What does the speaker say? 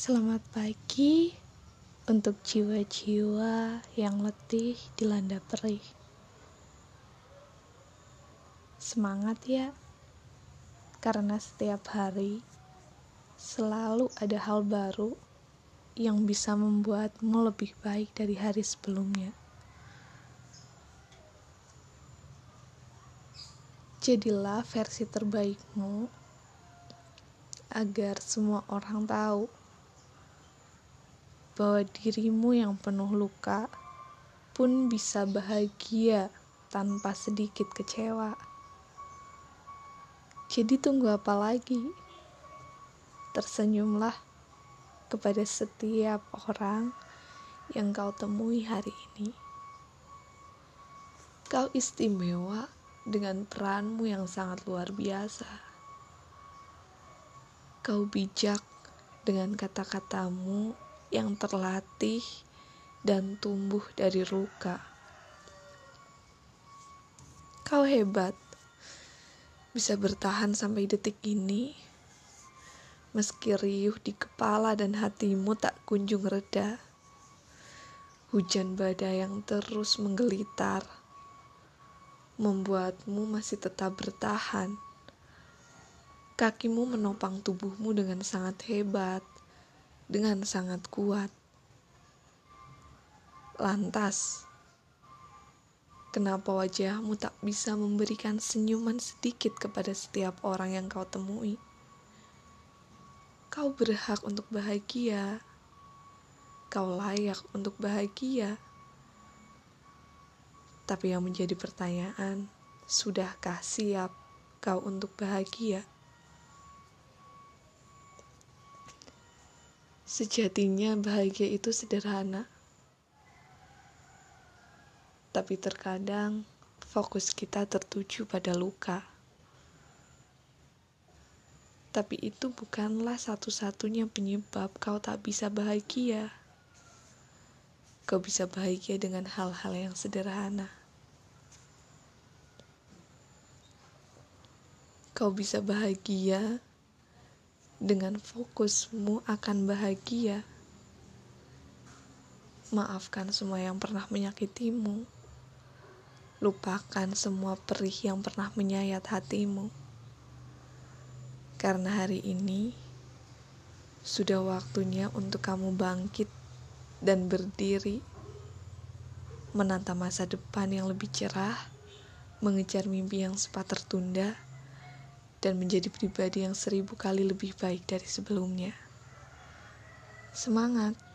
Selamat pagi untuk jiwa-jiwa yang letih dilanda perih. Semangat ya, karena setiap hari selalu ada hal baru yang bisa membuatmu lebih baik dari hari sebelumnya. Jadilah versi terbaikmu agar semua orang tahu bahwa dirimu yang penuh luka pun bisa bahagia tanpa sedikit kecewa. Jadi tunggu apa lagi? Tersenyumlah kepada setiap orang yang kau temui hari ini. Kau istimewa dengan peranmu yang sangat luar biasa Kau bijak dengan kata-katamu yang terlatih dan tumbuh dari luka. Kau hebat, bisa bertahan sampai detik ini, meski riuh di kepala dan hatimu tak kunjung reda. Hujan badai yang terus menggelitar. Membuatmu masih tetap bertahan. Kakimu menopang tubuhmu dengan sangat hebat, dengan sangat kuat. Lantas, kenapa wajahmu tak bisa memberikan senyuman sedikit kepada setiap orang yang kau temui? Kau berhak untuk bahagia. Kau layak untuk bahagia. Tapi yang menjadi pertanyaan, sudahkah siap kau untuk bahagia? Sejatinya bahagia itu sederhana. Tapi terkadang fokus kita tertuju pada luka. Tapi itu bukanlah satu-satunya penyebab kau tak bisa bahagia. Kau bisa bahagia dengan hal-hal yang sederhana. Kau bisa bahagia dengan fokusmu akan bahagia. Maafkan semua yang pernah menyakitimu. Lupakan semua perih yang pernah menyayat hatimu. Karena hari ini sudah waktunya untuk kamu bangkit dan berdiri, menata masa depan yang lebih cerah, mengejar mimpi yang sempat tertunda dan menjadi pribadi yang seribu kali lebih baik dari sebelumnya. Semangat!